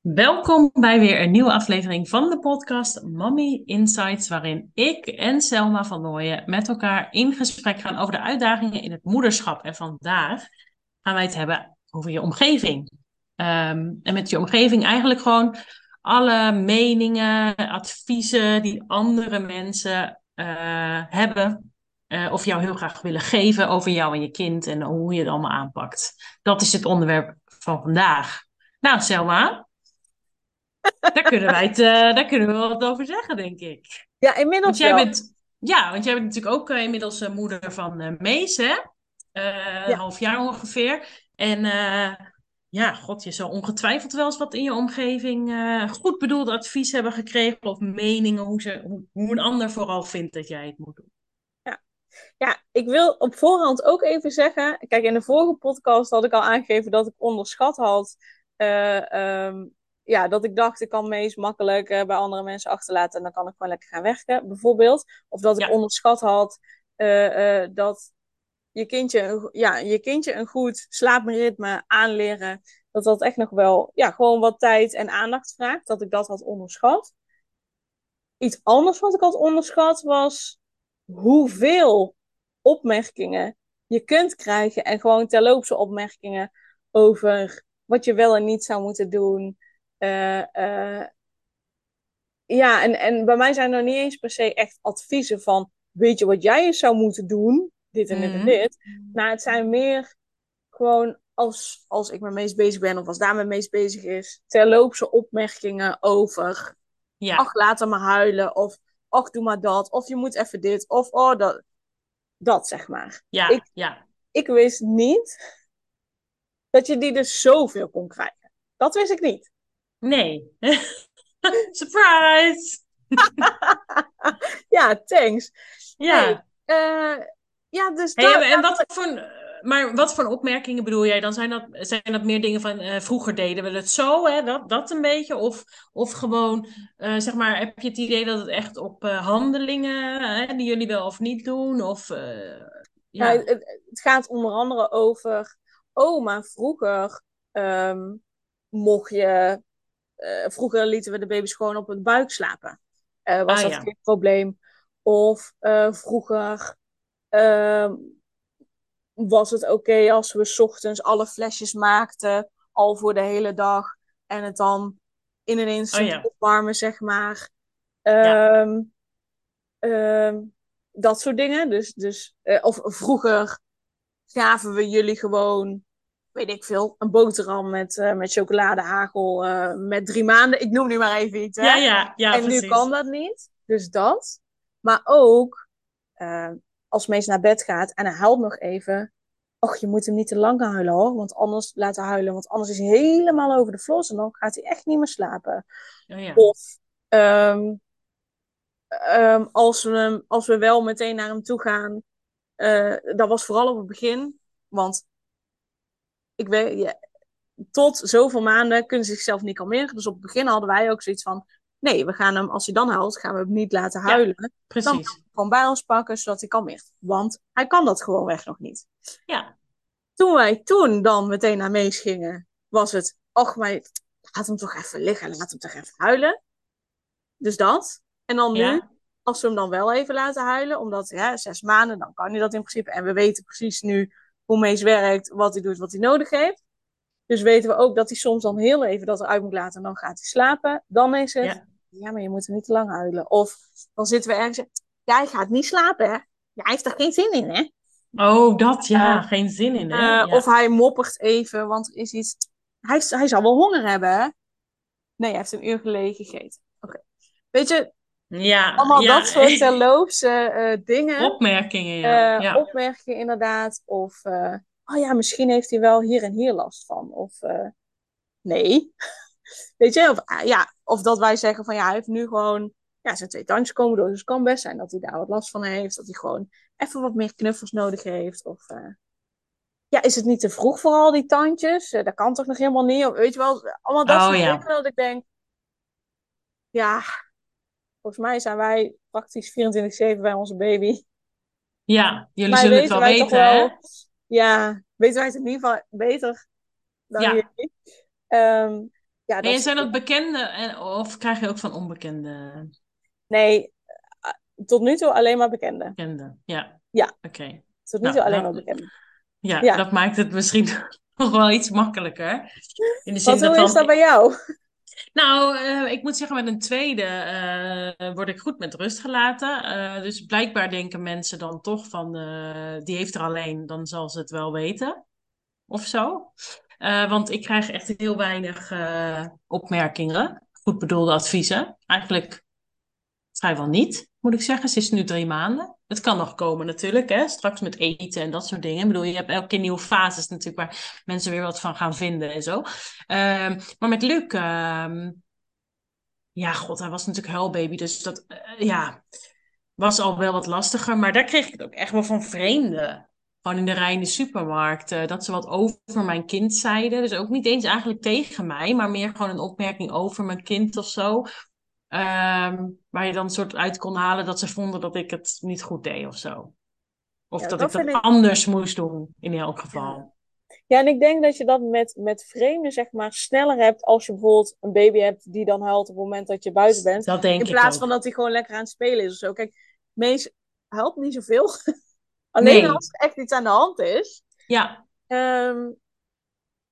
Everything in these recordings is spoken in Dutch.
Welkom bij weer een nieuwe aflevering van de podcast Mommy Insights, waarin ik en Selma van Nooyen met elkaar in gesprek gaan over de uitdagingen in het moederschap. En vandaag gaan wij het hebben over je omgeving. Ehm, en met je omgeving eigenlijk gewoon alle meningen, adviezen die andere mensen uh, hebben uh, of jou heel graag willen geven over jou en je kind en hoe je het allemaal aanpakt. Dat is het onderwerp van vandaag. Nou, Selma, daar, kunnen wij het, uh, daar kunnen we wel wat over zeggen, denk ik. Ja, inmiddels want jij wel. Bent, ja, want jij bent natuurlijk ook uh, inmiddels uh, moeder van Mees, hè? Ja. Een half jaar ongeveer. En ja, god, je zou ongetwijfeld wel eens wat in je omgeving goed bedoeld advies hebben gekregen of meningen hoe, ze, hoe, hoe een ander vooral vindt dat jij het moet doen. Ja. ja, ik wil op voorhand ook even zeggen. Kijk, in de vorige podcast had ik al aangegeven dat ik onderschat had. Um, ja, dat ik dacht, ik kan meest makkelijk uh, bij andere mensen achterlaten en dan kan ik gewoon lekker gaan werken, bijvoorbeeld. Of dat ik ja. onderschat had uh, uh, dat je kindje, ja, je kindje een goed slaapritme aanleren, dat dat echt nog wel, ja, gewoon wat tijd en aandacht vraagt. Dat ik dat had onderschat. Iets anders wat ik had onderschat was hoeveel opmerkingen je kunt krijgen en gewoon terloopse opmerkingen over wat je wel en niet zou moeten doen. Uh, uh, ja, en, en bij mij zijn er niet eens per se echt adviezen van, weet je wat jij eens zou moeten doen, dit en dit en dit. Maar het zijn meer gewoon als, als ik me meest bezig ben of als daar me meest bezig is, terloopse opmerkingen over, ja. ach laat hem maar huilen of ach doe maar dat of je moet even dit of oh dat, dat zeg maar. Ja, ik, ja. ik wist niet dat je die dus zoveel kon krijgen. Dat wist ik niet. Nee. Surprise! ja, thanks. Ja. Uh, ja, dus hey, dat, en wat voor, maar wat voor opmerkingen bedoel jij? Dan zijn dat, zijn dat meer dingen van uh, vroeger deden we het zo, hè? Dat, dat een beetje? Of, of gewoon, uh, zeg maar, heb je het idee dat het echt op handelingen, hè, die jullie wel of niet doen? Of, ja, ja het, het, gaat onder andere over, oh, maar vroeger um, mocht je uh, vroeger lieten we de baby's gewoon op hun buik slapen. Uh, was ah, dat ja. geen probleem. Of uh, vroeger ehm, was het oké okay als we 's ochtends alle flesjes maakten, al voor de hele dag. En het dan in een instant oh, ja. opwarmen, zeg maar. Um, um, dat soort dingen. Dus, dus, of vroeger gaven we jullie gewoon weet ik veel, een boterham met, uh, met chocoladehagel uh, met drie maanden. Ik noem nu maar even iets. Hè? Ja, ja, ja. En precies. nu kan dat niet. Dus dat. Maar ook uh, als Mees naar bed gaat en hij huilt nog even. Och, je moet hem niet te lang huilen hoor. Want anders laten huilen. Want anders is hij helemaal over de flos. En dan gaat hij echt niet meer slapen. Oh, ja. Of um, um, als, we, als we wel meteen naar hem toe gaan. dat was vooral op het begin. Want ik weet, ja, tot zoveel maanden kunnen ze zichzelf niet kalmeren. Dus op het begin hadden wij ook zoiets van, nee, we gaan hem, als hij dan huilt, gaan we hem niet laten huilen. Ja, precies. Dan gaan we gewoon bij ons pakken, zodat hij kalmeert. Want hij kan dat gewoonweg nog niet. Ja. Toen wij toen dan meteen naar Mees gingen, was het, och, maar laat hem toch even liggen, laat hem toch even huilen. Dus dat. En dan nu, Ja. als we hem dan wel even laten huilen, omdat ja, zes maanden, dan kan hij dat in principe. En we weten precies nu hoe Mees werkt, wat hij doet, wat hij nodig heeft. Dus weten we ook dat hij soms dan heel even dat eruit moet laten en dan gaat hij slapen. Dan is het, ja, Ja. maar je moet er niet te lang huilen. Of dan zitten we ergens, ja, hij gaat niet slapen, hè. Ja, hij heeft er geen zin in, hè. Oh, dat ja, Eh, geen zin in, hè? Eh, ja. Of hij moppert even, want er is iets... Hij, hij zal wel honger hebben, hè? Nee, hij heeft een uur geleden gegeten. Oké. Weet je, ja, allemaal ja. dat soort terloopse eh, dingen. opmerkingen, ja. Eh, ja. Opmerkingen inderdaad. Of, eh, oh ja, misschien heeft hij wel hier en hier last van. Of, nee. Weet je, of, ah, ja, of dat wij zeggen van ja, hij heeft nu gewoon... Ja, zijn twee tandjes komen door, dus het kan best zijn dat hij daar wat last van heeft. Dat hij gewoon even wat meer knuffels nodig heeft. Of, ja, is het niet te vroeg voor al die tandjes? Dat kan toch nog helemaal niet? Of, weet je wel, allemaal dat Oh, soort dingen dat ik denk... Ja, volgens mij zijn wij praktisch 24-7 bij onze baby. Ja, jullie Maar zullen het wel weten, hè? wel- Ja, weten wij het in ieder geval beter dan Ja. jullie. Ehm, ja, En zijn dat bekende en, of krijg je ook van onbekende? Nee, eh, tot nu toe alleen maar bekende. Bekende, ja. Ja. Oké. Tot nu Nou, toe alleen nou, maar bekende. Ja, Ja. dat maakt het misschien nog wel iets makkelijker. In de zin Wat dat hoe dan... is dat bij jou? Nou, eh, ik moet zeggen, met een tweede eh, word ik goed met rust gelaten. Eh, dus blijkbaar denken mensen dan toch van, die heeft er alleen, dan zal ze het wel weten. Of zo. Want ik krijg echt heel weinig opmerkingen, goed bedoelde adviezen. Eigenlijk vrijwel niet, moet ik zeggen. Ze is nu drie maanden. Het kan nog komen natuurlijk, hè? straks met eten en dat soort dingen. Ik bedoel, je hebt elke keer nieuwe fases natuurlijk waar mensen weer wat van gaan vinden en zo. Ehm, maar met Luc, ehm, ja, god, hij was natuurlijk huilbaby, dus dat, eh, ja, was al wel wat lastiger. Maar daar kreeg ik het ook echt wel van vreemden. Gewoon in de rij in de supermarkt, eh, dat ze wat over mijn kind zeiden. Dus ook niet eens eigenlijk tegen mij, maar meer gewoon een opmerking over mijn kind of zo. Ehm, waar je dan een soort uit kon halen dat ze vonden dat ik het niet goed deed of zo. Of Ja, dat, dat ik dat ik- anders moest doen, in elk geval. Ja, en ik denk dat je dat met, met vreemden zeg maar sneller hebt als je bijvoorbeeld een baby hebt die dan huilt op het moment dat je buiten bent. Dat denk In ik plaats ook. van dat hij gewoon lekker aan het spelen is of zo. Kijk, Mees helpt niet zoveel. Alleen Nee. als er echt iets aan de hand is. Ja, Ehm,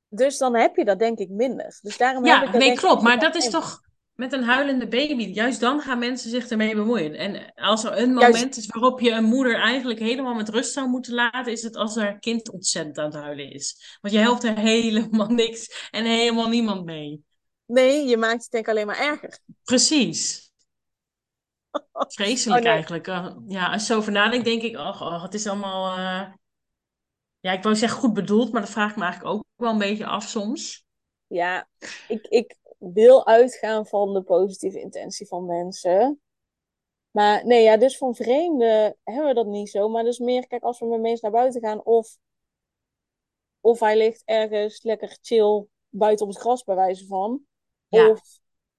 dus dan heb je dat denk ik minder. Dus daarom heb ik Ja, nee, klopt. Maar dat is toch met een huilende baby. Juist dan gaan mensen zich ermee bemoeien. En als er een Juist- moment is waarop je een moeder eigenlijk helemaal met rust zou moeten laten, is het als haar kind ontzettend aan het huilen is. Want je helpt er helemaal niks en helemaal niemand mee. Nee, je maakt het denk ik alleen maar erger. Precies. Vreselijk Oh, nee. eigenlijk. Uh, ja, als je zo over nadenkt, denk ik, oh, oh, het is allemaal. uh... Ja, ik wou zeggen goed bedoeld, maar dat vraag ik me eigenlijk ook wel een beetje af soms. Ja, ik, ik wil uitgaan van de positieve intentie van mensen. Maar nee, ja, dus van vreemden hebben we dat niet zo. Maar dus meer, kijk, als we met mensen naar buiten gaan, of, of hij ligt ergens lekker chill buiten op het gras, bij wijze van. Ja. Of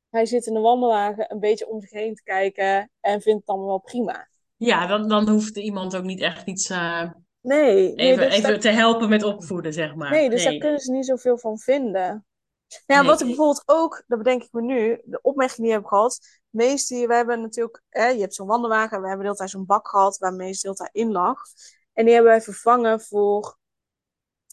hij zit in een wandelwagen een beetje om zich heen te kijken en vindt het dan wel prima. Ja, dan, dan hoeft iemand ook niet echt iets. Uh... Nee, nee, Even, dus even te helpen met opvoeden, zeg maar. nee, dus daar kunnen ze niet zoveel van vinden. Ja, Nee. wat ik bijvoorbeeld ook, dat bedenk ik me nu, de opmerking die ik heb gehad. Meest die, we hebben natuurlijk, hè, je hebt zo'n wandelwagen, we hebben de hele tijd zo'n bak gehad waar meest de hele tijd in lag. En die hebben wij vervangen voor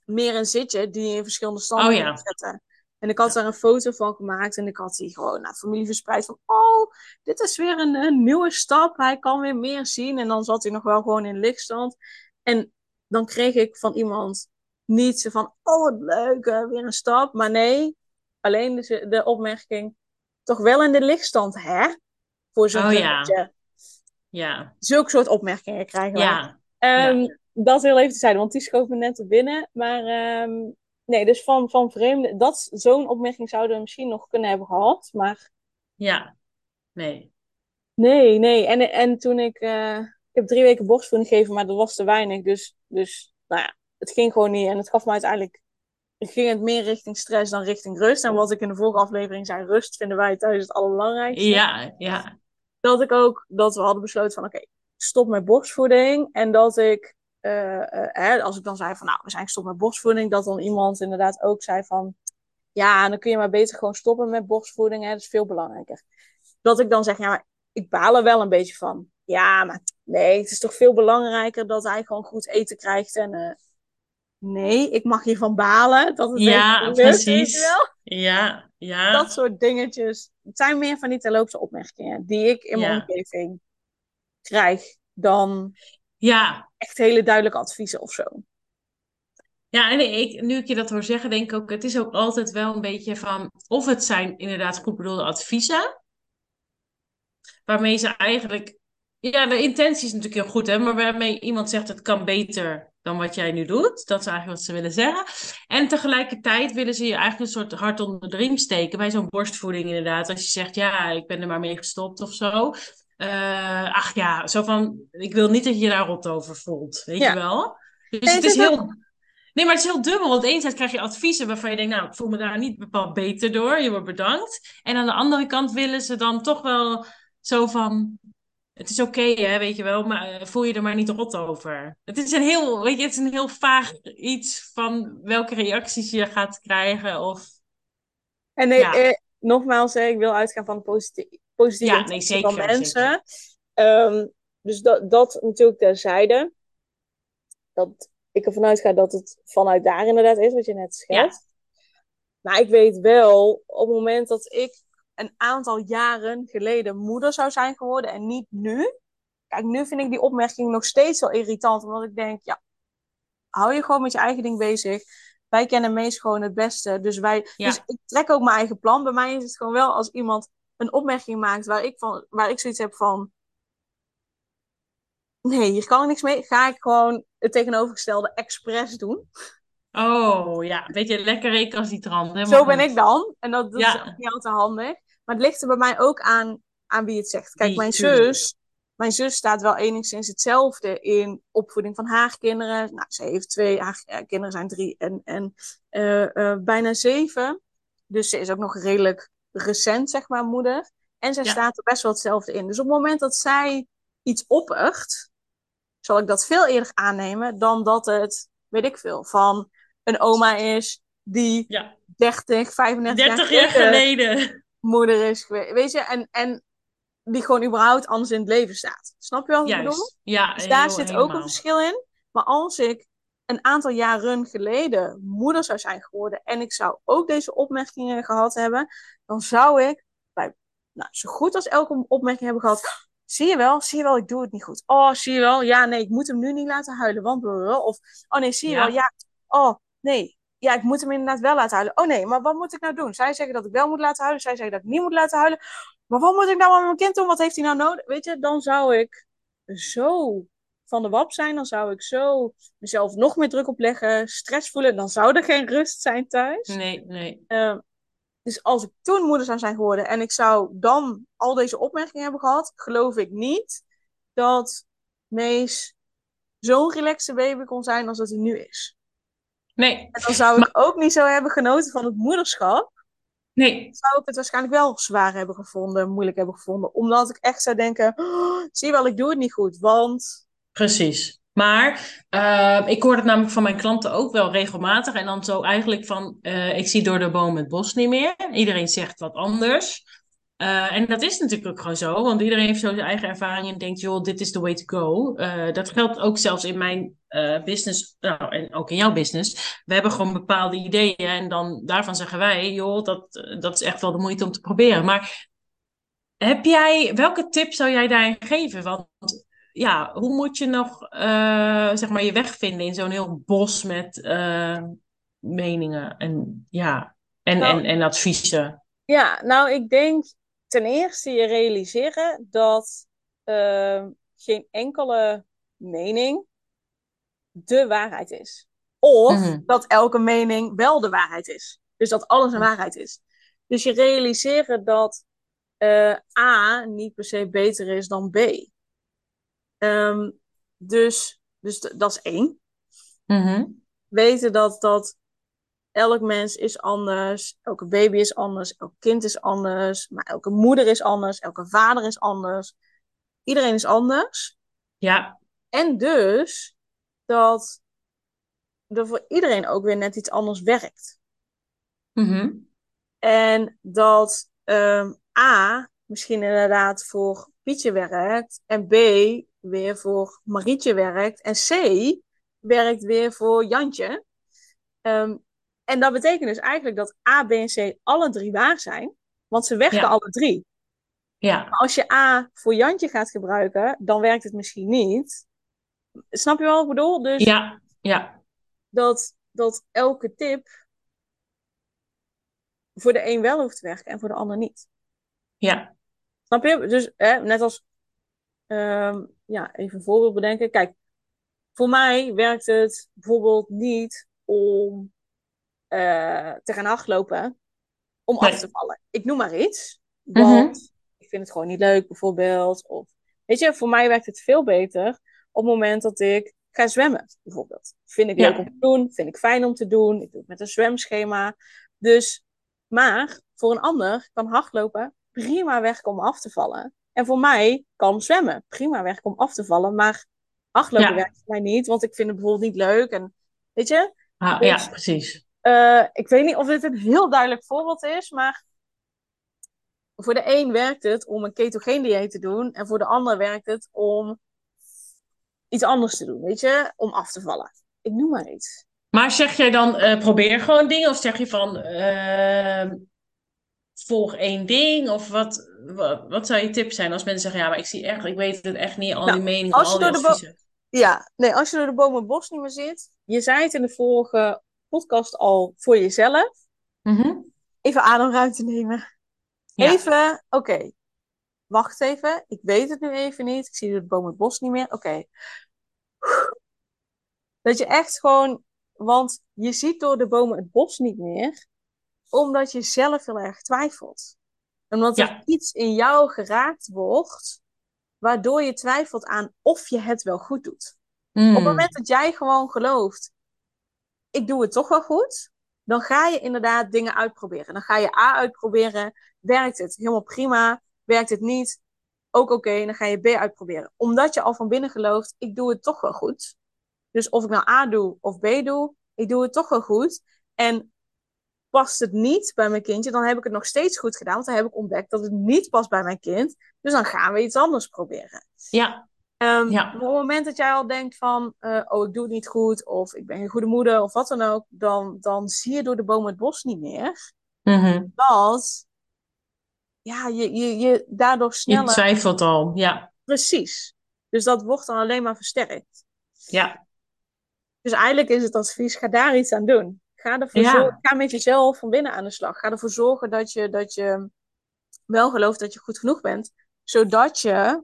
meer een zitje die je in verschillende standen Oh, ja. zetten. En ik had daar een foto van gemaakt en ik had die gewoon naar familie verspreid van, oh, dit is weer een, een nieuwe stap, hij kan weer meer zien. En dan zat hij nog wel gewoon in lichtstand. En dan kreeg ik van iemand niet zo van, oh wat leuk, eh, weer een stap. Maar nee, alleen de, de opmerking, toch wel in de lichtstand, hè? Voor zo'n Oh, ja. Ja, Zulke soort opmerkingen krijgen we. ja. Ehm, Dat heel even te zijn, want die schoof me net te binnen. Maar ehm, nee, dus van, van vreemden, dat, zo'n opmerking zouden we misschien nog kunnen hebben gehad. Maar ja. Nee. nee, nee. En, en toen ik, eh, ik heb drie weken borstvoeding gegeven, maar dat was te weinig. Dus, dus nou ja, het ging gewoon niet. En het gaf me uiteindelijk, ging het meer richting stress dan richting rust. En wat ik in de vorige aflevering zei, rust vinden wij thuis het allerbelangrijkste. Ja, ja. dat ik ook, dat we hadden besloten van oké, stop met borstvoeding. En dat ik, eh, eh, hè, als ik dan zei van nou, we zijn gestopt met borstvoeding, dat dan iemand inderdaad ook zei van ja, dan kun je maar beter gewoon stoppen met borstvoeding, hè, dat is veel belangrijker. Dat ik dan zeg, ja, maar ik baal er wel een beetje van. Ja, maar nee, het is toch veel belangrijker dat hij gewoon goed eten krijgt en... eh, Nee, ik mag hiervan balen. Dat het Ja, even precies. wel? Ja, ja. Dat soort dingetjes. Het zijn meer van die terloopse opmerkingen die ik in mijn Ja. omgeving krijg dan Ja, echt hele duidelijke adviezen of zo. Ja, en ik, nu ik je dat hoor zeggen, denk ik ook, het is ook altijd wel een beetje van, of het zijn inderdaad goed bedoelde adviezen, waarmee ze eigenlijk, ja, de intentie is natuurlijk heel goed, hè, maar waarmee iemand zegt het kan beter dan wat jij nu doet. Dat is eigenlijk wat ze willen zeggen. En tegelijkertijd willen ze je eigenlijk een soort hart onder de riem steken bij zo'n borstvoeding inderdaad. Als je zegt, ja, ik ben er maar mee gestopt of zo. Eh, ach ja, zo van, ik wil niet dat je daar rot over voelt, weet Ja. je wel? Dus Nee, het is heel... Nee, maar het is heel dubbel. Want enerzijds krijg je adviezen waarvan je denkt, nou, ik voel me daar niet bepaald beter door. Je wordt bedankt. En aan de andere kant willen ze dan toch wel zo van, het is oké, hè, weet je wel, maar eh, voel je er maar niet rot over. Het is een heel, weet je, het is een heel vaag iets van welke reacties je gaat krijgen of... En Ja. eh, nogmaals, hè, ik wil uitgaan van de positieve, Ja, nee, intentie van zeker, mensen. Ehm, dus dat, dat natuurlijk terzijde. Dat ik ervan uitga dat het vanuit daar inderdaad is, wat je net schetst. Maar ik weet wel, op het moment dat ik een aantal jaren geleden moeder zou zijn geworden en niet nu. Kijk, nu vind ik die opmerking nog steeds wel irritant, omdat ik denk, ja, hou je gewoon met je eigen ding bezig. Wij kennen meest gewoon het beste. Dus, wij, Ja. dus ik trek ook mijn eigen plan. Bij mij is het gewoon wel als iemand een opmerking maakt waar ik, van, waar ik zoiets heb van. Nee, hier kan ik niks mee. Ga ik gewoon het tegenovergestelde expres doen. Oh ja, een beetje lekker recalcitrant. Zo ben ik dan. En dat, dat Ja. is niet altijd handig. Maar het ligt er bij mij ook aan, aan wie het zegt. Kijk, mijn zus, mijn zus staat wel enigszins hetzelfde in opvoeding van haar kinderen. Nou, ze heeft twee, haar kinderen zijn drie en, en eh, eh, bijna zeven. Dus ze is ook nog redelijk recent, zeg maar, moeder. En zij Ja. staat er best wel hetzelfde in. Dus op het moment dat zij iets oppert, zal ik dat veel eerder aannemen dan dat het, weet ik veel, van een oma is die Ja, 30, 35 30 jaar geleden. Moeder is geweest. Weet je, en, en die gewoon überhaupt anders in het leven staat. Snap je wat ik bedoel? Ja, Dus daar heel- zit ook een verschil in. Maar als ik een aantal jaren geleden moeder zou zijn geworden en ik zou ook deze opmerkingen gehad hebben, dan zou ik bij, nou, zo goed als elke opmerking hebben gehad. Zie je wel, zie je wel, ik doe het niet goed. Oh, zie je wel, ja, nee, ik moet hem nu niet laten huilen, want. Of, oh nee, zie je Ja. wel, ja, oh nee, ja, ik moet hem inderdaad wel laten huilen. Oh nee, maar wat moet ik nou doen? Zij zeggen dat ik wel moet laten huilen, zij zeggen dat ik niet moet laten huilen. Maar wat moet ik nou met mijn kind doen? Wat heeft hij nou nodig? Weet je, dan zou ik zo van de wap zijn. Dan zou ik zo mezelf nog meer druk opleggen, stress voelen. Dan zou er geen rust zijn thuis. Nee, nee. Eh, dus als ik toen moeder zou zijn geworden en ik zou dan al deze opmerkingen hebben gehad, geloof ik niet dat Mees zo'n relaxte baby kon zijn als dat hij nu is. Nee, En dan zou ik ook niet zo hebben genoten van het moederschap. nee. Zou ik het waarschijnlijk wel zwaar hebben gevonden, moeilijk hebben gevonden. Omdat ik echt zou denken, "Oh, zie wel, ik doe het niet goed. Want Precies. Maar eh, ik hoor het namelijk van mijn klanten ook wel regelmatig. En dan zo eigenlijk van, eh, ik zie door de boom het bos niet meer. Iedereen zegt wat anders. Eh, en dat is natuurlijk ook gewoon zo. Want iedereen heeft zo zijn eigen ervaring en denkt, joh, dit is the way to go. Eh, dat geldt ook zelfs in mijn eh, business, nou, en ook in jouw business. We hebben gewoon bepaalde ideeën. En dan daarvan zeggen wij, joh, dat, dat is echt wel de moeite om te proberen. Maar heb jij, welke tip zou jij daarin geven? Want ja, hoe moet je nog zeg maar je weg vinden in zo'n heel bos met meningen en, ja, en, Nou- en, en adviezen? Ja, nou, ik denk ten eerste je realiseren dat eh, geen enkele mening de waarheid is. Of Mhm. dat elke mening wel de waarheid is. Dus dat alles een waarheid is. Dus je realiseren dat eh, A niet per se beter is dan B. Ehm, dus dus d- dat is één. Mhm. Weten dat, dat elk mens is anders, elke baby is anders, elk kind is anders, maar elke moeder is anders, elke vader is anders. Iedereen is anders. Ja, En dus dat er voor iedereen ook weer net iets anders werkt. Mhm. En dat ehm, A misschien inderdaad voor Pietje werkt en B weer voor Marietje werkt en C werkt weer voor Jantje. Ehm, en dat betekent dus eigenlijk dat A, B en C alle drie waar zijn, want ze werken Ja. alle drie. ja, Maar als je A voor Jantje gaat gebruiken, dan werkt het misschien niet. Snap je wat ik bedoel? Dus ja, ja, dat, dat elke tip voor de een wel hoeft te werken en voor de ander niet. ja, Snap je? Dus hè, net als, ehm, ja, even een voorbeeld bedenken. Kijk, voor mij werkt het bijvoorbeeld niet om eh, te gaan hardlopen, om Nee. af te vallen. Ik noem maar iets, Mhm. want ik vind het gewoon niet leuk, bijvoorbeeld. Of, weet je, voor mij werkt het veel beter op het moment dat ik ga zwemmen, bijvoorbeeld. Vind ik Ja. leuk om te doen, vind ik fijn om te doen. Ik doe het met een zwemschema. Dus, maar voor een ander kan hardlopen prima werken om af te vallen. En voor mij kan zwemmen prima werken om af te vallen. Maar hardlopen Ja. werkt voor mij niet, want ik vind het bijvoorbeeld niet leuk. En weet je, Ah, Dus- ja, precies. Eh, ik weet niet of dit een heel duidelijk voorbeeld is, maar voor de een werkt het om een ketogeen dieet te doen en voor de ander werkt het om iets anders te doen, weet je, om af te vallen. Ik noem maar iets. Maar zeg jij dan, uh, probeer gewoon dingen of zeg je van, uh, volg één ding? Of wat, wat, wat, zou je tip zijn als mensen zeggen, ja, maar ik zie echt, ik weet het echt niet, al nou, die meningen, al die adviezen. Ja, nee, als je door de bomen bos niet meer zit, je zei het in de vorige podcast al voor jezelf. Mm Even ademruimte nemen. Even, oké. Wacht even, ik weet het nu even niet. Ik zie door de bomen het bos niet meer. Oké. Dat je echt gewoon, want je ziet door de bomen het bos niet meer, omdat je zelf heel erg twijfelt. Omdat er iets in jou geraakt wordt, waardoor je twijfelt aan of je het wel goed doet. Op het hmm. moment dat jij gewoon gelooft, ik doe het toch wel goed, dan ga je inderdaad dingen uitproberen. Dan ga je A uitproberen, werkt het helemaal prima, werkt het niet, ook oké, dan ga je B uitproberen. Omdat je al van binnen gelooft, ik doe het toch wel goed. Dus of ik nou A doe of B doe, ik doe het toch wel goed. En past het niet bij mijn kindje, dan heb ik het nog steeds goed gedaan. Want dan heb ik ontdekt dat het niet past bij mijn kind. Dus dan gaan we iets anders proberen. Ja. Um, ja. Op het moment dat jij al denkt van, uh, oh, ik doe het niet goed, of ik ben geen goede moeder, of wat dan ook, dan, dan zie je door de boom het bos niet meer. Mm Dat, ja, je, je, je daardoor sneller... Je twijfelt al, ja. Precies. Dus dat wordt dan alleen maar versterkt. Ja. Dus eigenlijk is het advies, ga daar iets aan doen. Ga, ervoor zorgen, ga met jezelf van binnen aan de slag. Ga ervoor zorgen dat je, dat je wel gelooft dat je goed genoeg bent. Zodat je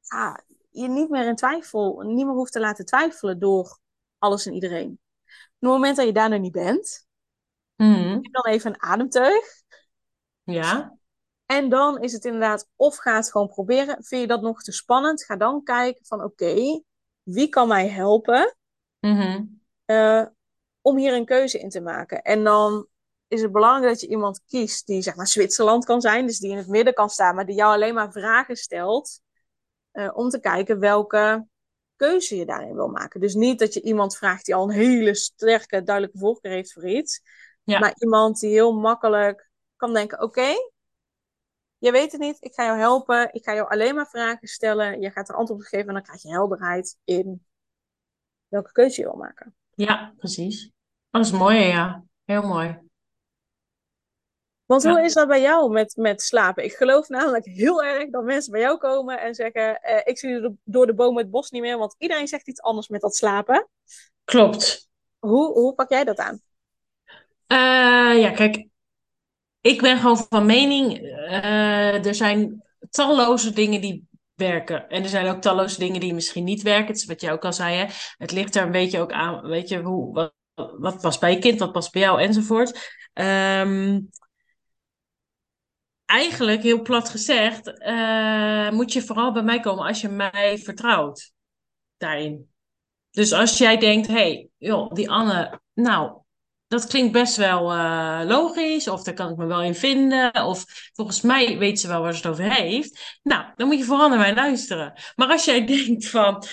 ja, je niet meer in twijfel, niet meer hoeft te laten twijfelen door alles en iedereen. Op het moment dat je daar nog niet bent, mm. dan even een ademteug. Ja. En dan is het inderdaad, of ga het gewoon proberen. Vind je dat nog te spannend? Ga dan kijken van oké, wie kan mij helpen mm om hier een keuze in te maken? En dan is het belangrijk dat je iemand kiest die zeg maar Zwitserland kan zijn, dus die in het midden kan staan, maar die jou alleen maar vragen stelt uh, om te kijken welke keuze je daarin wil maken. Dus niet dat je iemand vraagt die al een hele sterke, duidelijke voorkeur heeft voor iets. Ja. Maar iemand die heel makkelijk kan denken: oké, okay, je weet het niet, ik ga jou helpen. Ik ga jou alleen maar vragen stellen. Je gaat er antwoord op geven en dan krijg je helderheid in welke keuze je wil maken. Ja, precies. Dat is mooi, ja. Heel mooi. Want hoe is dat bij jou met, met slapen? Ik geloof namelijk heel erg dat mensen bij jou komen en zeggen: uh, Ik zie door de bomen het bos niet meer, want iedereen zegt iets anders met dat slapen. Klopt. Hoe, hoe pak jij dat aan? Uh, ja, kijk, ik ben gewoon van mening: uh, er zijn talloze dingen die werken. En er zijn ook talloze dingen die misschien niet werken. Het is wat jij ook al zei. Hè? Het ligt er een beetje ook aan, weet je, hoe, wat, wat past bij je kind, wat past bij jou enzovoort. Um, eigenlijk, heel plat gezegd, uh, moet je vooral bij mij komen als je mij vertrouwt daarin. Dus als jij denkt, hé, hey, joh, die Anne, nou, dat klinkt best wel uh, logisch, of daar kan ik me wel in vinden, of volgens mij weet ze wel waar ze het over heeft. Nou, dan moet je vooral naar mij luisteren. Maar als jij denkt van,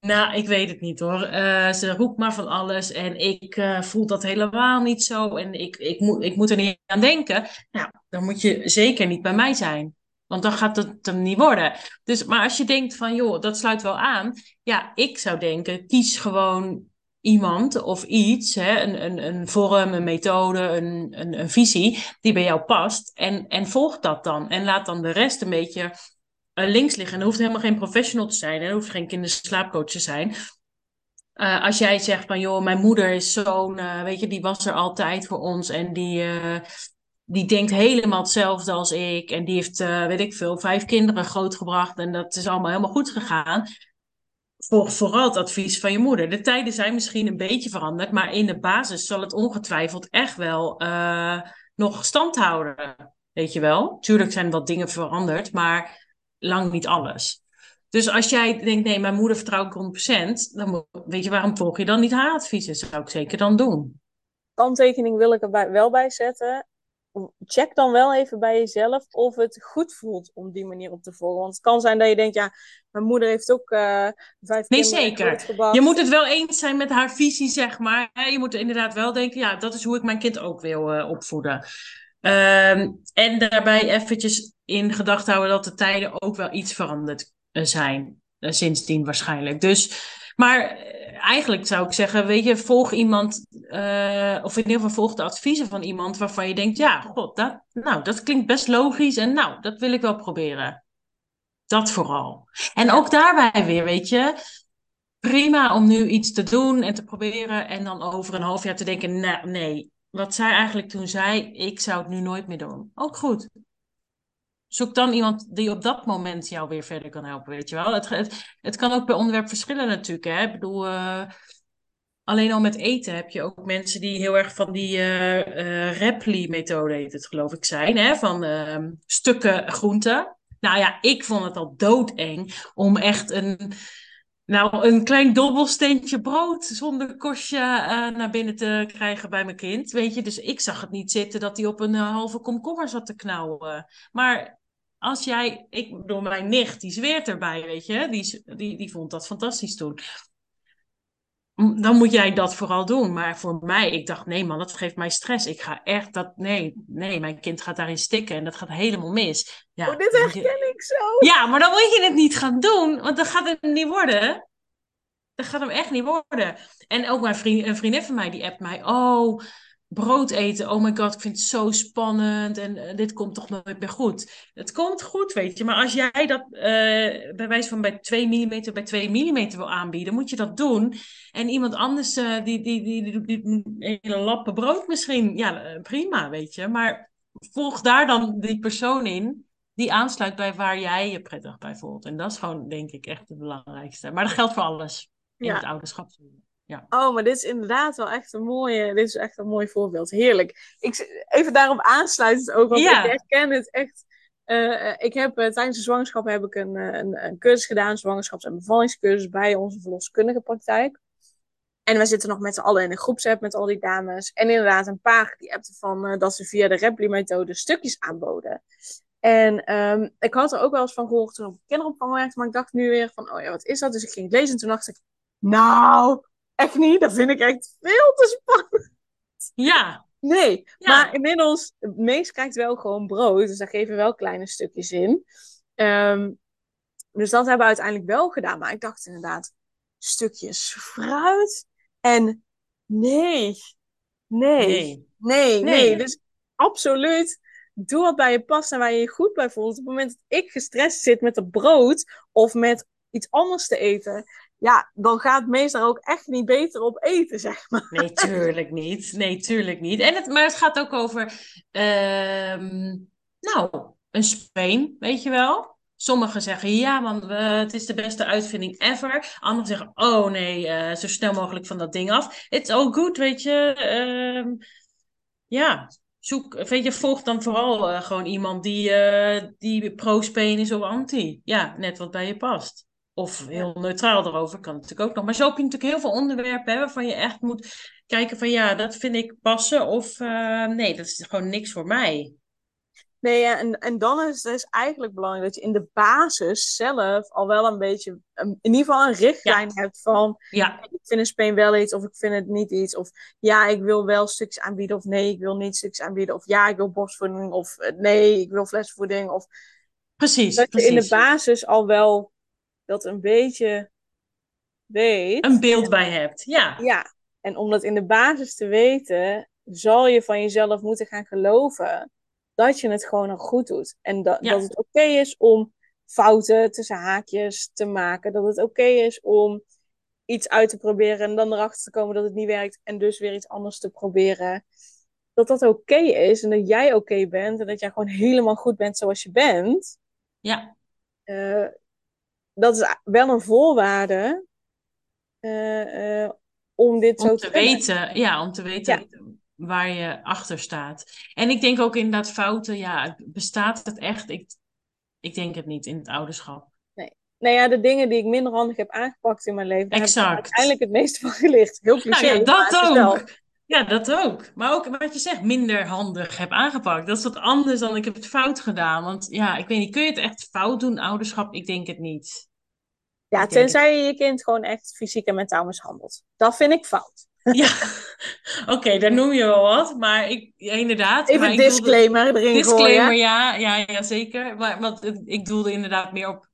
nou, ik weet het niet hoor, uh, ze roept maar van alles en ik uh, voel dat helemaal niet zo en ik, ik, moet, ik moet er niet aan denken, nou, dan moet je zeker niet bij mij zijn. Want dan gaat het hem niet worden. Dus, maar als je denkt van, joh, dat sluit wel aan. Ja, ik zou denken, kies gewoon iemand of iets, hè, een, een, een vorm, een methode, een, een, visie die bij jou past. En, en volg dat dan. En laat dan de rest een beetje uh, links liggen. En er hoeft helemaal geen professional te zijn. En hoeft geen kinderslaapcoach te zijn. Uh, als jij zegt van, joh, mijn moeder is zo'n, uh, weet je, die was er altijd voor ons. En die, die denkt helemaal hetzelfde als ik. En die heeft, weet ik veel, vijf kinderen grootgebracht. En dat is allemaal helemaal goed gegaan voor, vooral het advies van je moeder. De tijden zijn misschien een beetje veranderd, maar in de basis zal het ongetwijfeld echt wel uh, nog stand houden. Weet je wel? Tuurlijk zijn wat dingen veranderd, maar lang niet alles. Dus als jij denkt, nee, mijn moeder vertrouw ik 100%, dan weet je waarom volg je dan niet haar adviezen? Dat zou ik zeker dan doen. Kanttekening wil ik er wel bij zetten. Check dan wel even bij jezelf of het goed voelt om die manier op te volgen. Want het kan zijn dat je denkt, ja, mijn moeder heeft ook uh, vijf Nee, zeker. Je moet het wel eens zijn met haar visie, zeg maar. Je moet inderdaad wel denken, ja, dat is hoe ik mijn kind ook wil uh, opvoeden. Ehm, en daarbij eventjes in gedachten houden dat de tijden ook wel iets veranderd eh, zijn. sindsdien waarschijnlijk. Dus, maar eigenlijk zou ik zeggen, weet je, volg iemand, uh, of in ieder geval volg de adviezen van iemand waarvan je denkt, ja, god, dat, nou, dat klinkt best logisch en nou, dat wil ik wel proberen. Dat vooral. En ook daarbij weer, weet je, prima om nu iets te doen en te proberen en dan over een half jaar te denken, nou, nee, wat zij eigenlijk toen zei, ik zou het nu nooit meer doen. Ook goed zoek dan iemand die op dat moment jou weer verder kan helpen, weet je wel. Het, het, kan ook per onderwerp verschillen natuurlijk, hè. Ik bedoel, uh, alleen al met eten heb je ook mensen die heel erg van die uh, uh, Repli-methode, heet het geloof ik, zijn, hè. Van ehm, stukken groenten. Nou ja, ik vond het al doodeng om echt een... Nou, een klein dobbelsteentje brood zonder kostje naar binnen te krijgen bij mijn kind. Weet je, dus ik zag het niet zitten dat hij op een halve komkommer zat te knauwen. Maar als jij, ik door mijn nicht, die zweert erbij, weet je, die, die, die vond dat fantastisch toen. Dan moet jij dat vooral doen. Maar voor mij, ik dacht, nee man, dat geeft mij stress. Ik ga echt dat, nee, nee, mijn kind gaat daarin stikken en dat gaat helemaal mis. Ja, oh, dit herken ik zo. Ja, maar dan moet je het niet gaan doen, want dan gaat het niet worden. Dat gaat hem echt niet worden. En ook mijn vriend, een vriendin van mij, die appt mij, oh, brood eten. Oh my god, ik vind het zo spannend en uh, dit komt toch nooit meer goed. Het komt goed, weet je. Maar als jij dat uh, bij wijze van bij 2 mm bij 2 mm wil aanbieden, moet je dat doen. En iemand anders uh, die, die, die, die, die, die hele lappen brood misschien, ja, prima, weet je. Maar volg daar dan die persoon in die aansluit bij waar jij je prettig bij voelt. En dat is gewoon, denk ik, echt het belangrijkste. Maar dat geldt voor alles in ja. het ouderschap. Ja. Oh, maar dit is inderdaad wel echt een mooie, dit is echt een mooi voorbeeld. Heerlijk. Ik, even daarop aansluitend ook, want ja. ik herken het echt. Uh, ik heb uh, tijdens de zwangerschap heb ik een, een, een cursus gedaan, zwangerschaps- en bevallingscursus bij onze verloskundige praktijk. En we zitten nog met z'n allen in een groepsapp met al die dames. En inderdaad, een paar die appten van uh, dat ze via de Repli-methode stukjes aanboden. En um, ik had er ook wel eens van gehoord toen op kinderopvang werkte, maar ik dacht nu weer van, oh ja, wat is dat? Dus ik ging het lezen en toen dacht ik, nou, Echt niet, dat vind ik echt veel te spannend. Ja. Nee, maar inmiddels, meest krijgt wel gewoon brood. Dus daar geven we wel kleine stukjes in. Um, dus dat hebben we uiteindelijk wel gedaan. Maar ik dacht inderdaad, stukjes fruit. En nee, nee, nee, nee. nee. Dus absoluut, doe wat bij je past en waar je je goed bij voelt. Op het moment dat ik gestrest zit met het brood of met iets anders te eten, ja, dan gaat het meestal ook echt niet beter op eten, zeg maar. Nee, tuurlijk niet. Nee, tuurlijk niet. En het, maar het gaat ook over, uh, nou, een speen, weet je wel? Sommigen zeggen, ja man, het is de beste uitvinding ever. Anderen zeggen, oh nee, uh, zo snel mogelijk van dat ding af. It's all good, weet je. Uh, ja, zoek, weet je, volg dan vooral uh, gewoon iemand die, uh, die pro-speen is of anti. Ja, net wat bij je past. Of heel neutraal erover kan natuurlijk ook nog. Maar zo heb je natuurlijk heel veel onderwerpen hè, waarvan je echt moet kijken van ja, dat vind ik passen. Of uh, nee, dat is gewoon niks voor mij. Nee, ja, en, en dan is het dus eigenlijk belangrijk dat je in de basis zelf al wel een beetje, in ieder geval een richtlijn hebt van, ja. ik vind een speen wel iets of ik vind het niet iets. Of ja, ik wil wel stukjes aanbieden of nee, ik wil niet stukjes aanbieden. Of ja, ik wil borstvoeding of nee, ik wil flesvoeding. Of, precies, dat precies. je in de basis al wel dat een beetje weet. Een beeld bij hebt, ja. Ja, en om dat in de basis te weten, zal je van jezelf moeten gaan geloven dat je het gewoon nog goed doet. En dat, dat het oké is om fouten tussen haakjes te maken. Dat het oké is om iets uit te proberen en dan erachter te komen dat het niet werkt en dus weer iets anders te proberen. Dat dat oké is en dat jij oké bent en dat jij gewoon helemaal goed bent zoals je bent. Ja. Uh, dat is wel een voorwaarde uh, uh, om dit om zo te, te weten. Ja, om te weten ja. waar je achter staat. En ik denk ook inderdaad fouten. Ja, bestaat het echt? Ik, ik denk het niet in het ouderschap. Nee. Nou ja, de dingen die ik minder handig heb aangepakt in mijn leven, daar exact. heb ik uiteindelijk het meeste van geleerd. Heel cliché. Nou ja, dat ook. Ja, dat ook. Maar ook wat je zegt, minder handig heb aangepakt. Dat is wat anders dan ik heb het fout gedaan. Want ja, ik weet niet, kun je het echt fout doen, ouderschap? Ik denk het niet. Ja, tenzij je je kind gewoon echt fysiek en mentaal mishandelt. Dat vind ik fout. Ja, oké, daar noem je wel wat. Maar ik, inderdaad. Even maar een disclaimer doelde, erin Disclaimer, gooien. ja, ja, ja, zeker. Maar want, ik doelde inderdaad meer op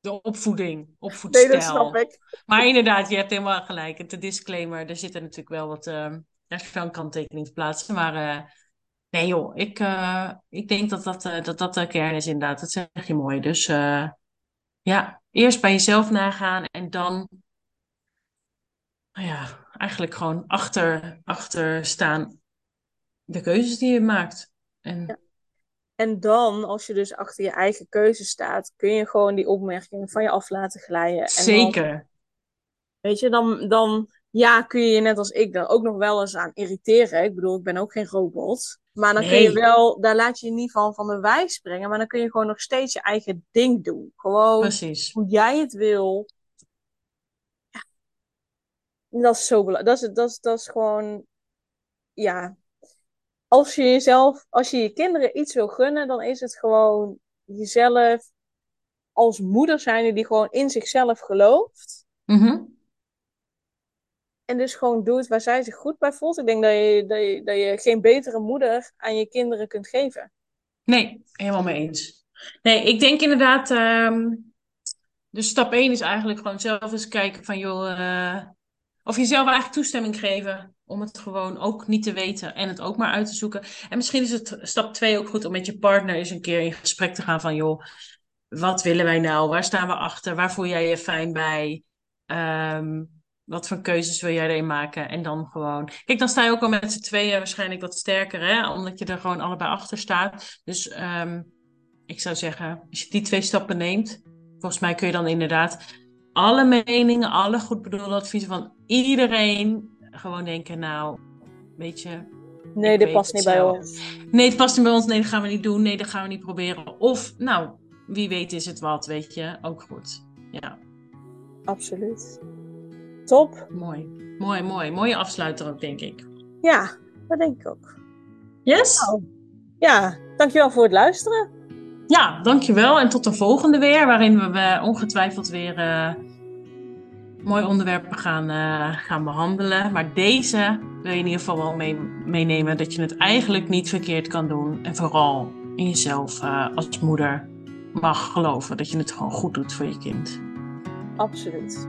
de opvoeding, Nee, opvoedstijl. dat snap ik. Maar inderdaad, je hebt helemaal gelijk. De disclaimer, er zit er natuurlijk wel wat... Uh, daar is wel een kanttekening te plaatsen. Maar uh, nee joh, ik, uh, ik denk dat dat, uh, dat dat de kern is inderdaad. Dat zeg je mooi. Dus ja, eerst bij jezelf nagaan en dan... Nou ja, eigenlijk gewoon achter, achter staan de keuzes die je maakt. En... Ja. En dan, als je dus achter je eigen keuze staat, kun je gewoon die opmerkingen van je af laten glijden. En Zeker. Dan, weet je, dan, dan ja, kun je je net als ik daar ook nog wel eens aan irriteren. Ik bedoel, ik ben ook geen robot. Maar dan Nee. kun je wel, daar laat je je niet van van de wijs springen. Maar dan kun je gewoon nog steeds je eigen ding doen. Gewoon Precies. hoe jij het wil. Ja. Dat is zo belangrijk. Dat is, dat, is, dat is gewoon, ja. Als je jezelf, als je je kinderen iets wil gunnen, dan is het gewoon jezelf als moeder zijn die gewoon in zichzelf gelooft. Mhm. En dus gewoon doet waar zij zich goed bij voelt. Ik denk dat je, dat je, dat je geen betere moeder aan je kinderen kunt geven. Nee, helemaal mee eens. Nee, ik denk inderdaad. ehm dus stap 1 is eigenlijk gewoon zelf eens kijken van joh. eh, of jezelf eigenlijk toestemming geven om het gewoon ook niet te weten en het ook maar uit te zoeken. En misschien is het stap 2 ook goed om met je partner eens een keer in gesprek te gaan van joh. Wat willen wij nou? Waar staan we achter? Waar voel jij je fijn bij? Ehm, wat voor keuzes wil jij erin maken? En dan gewoon. Kijk, dan sta je ook al met z'n tweeën waarschijnlijk wat sterker, hè? Omdat je er gewoon allebei achter staat. Dus ehm, ik zou zeggen, als je die twee stappen neemt, volgens mij kun je dan inderdaad alle meningen, alle goed bedoelde adviezen van iedereen gewoon denken, nou, weet je, Nee, dit past niet bij ons. nee, het past niet bij ons, nee, dat gaan we niet doen, nee, dat gaan we niet proberen. Of, nou, wie weet is het wat, weet je, ook goed. Ja, Absoluut. Top. mooi. Mooi, mooi. Mooie afsluiter ook, denk ik. Ja, dat denk ik ook. Yes? Nou, ja, dankjewel voor het luisteren. Ja, dankjewel. En tot de volgende weer, waarin we ongetwijfeld weer eh mooie onderwerpen gaan, eh, gaan behandelen. Maar deze wil je in ieder geval wel mee, meenemen dat je het eigenlijk niet verkeerd kan doen. En vooral in jezelf eh, als moeder mag geloven dat je het gewoon goed doet voor je kind. Absoluut.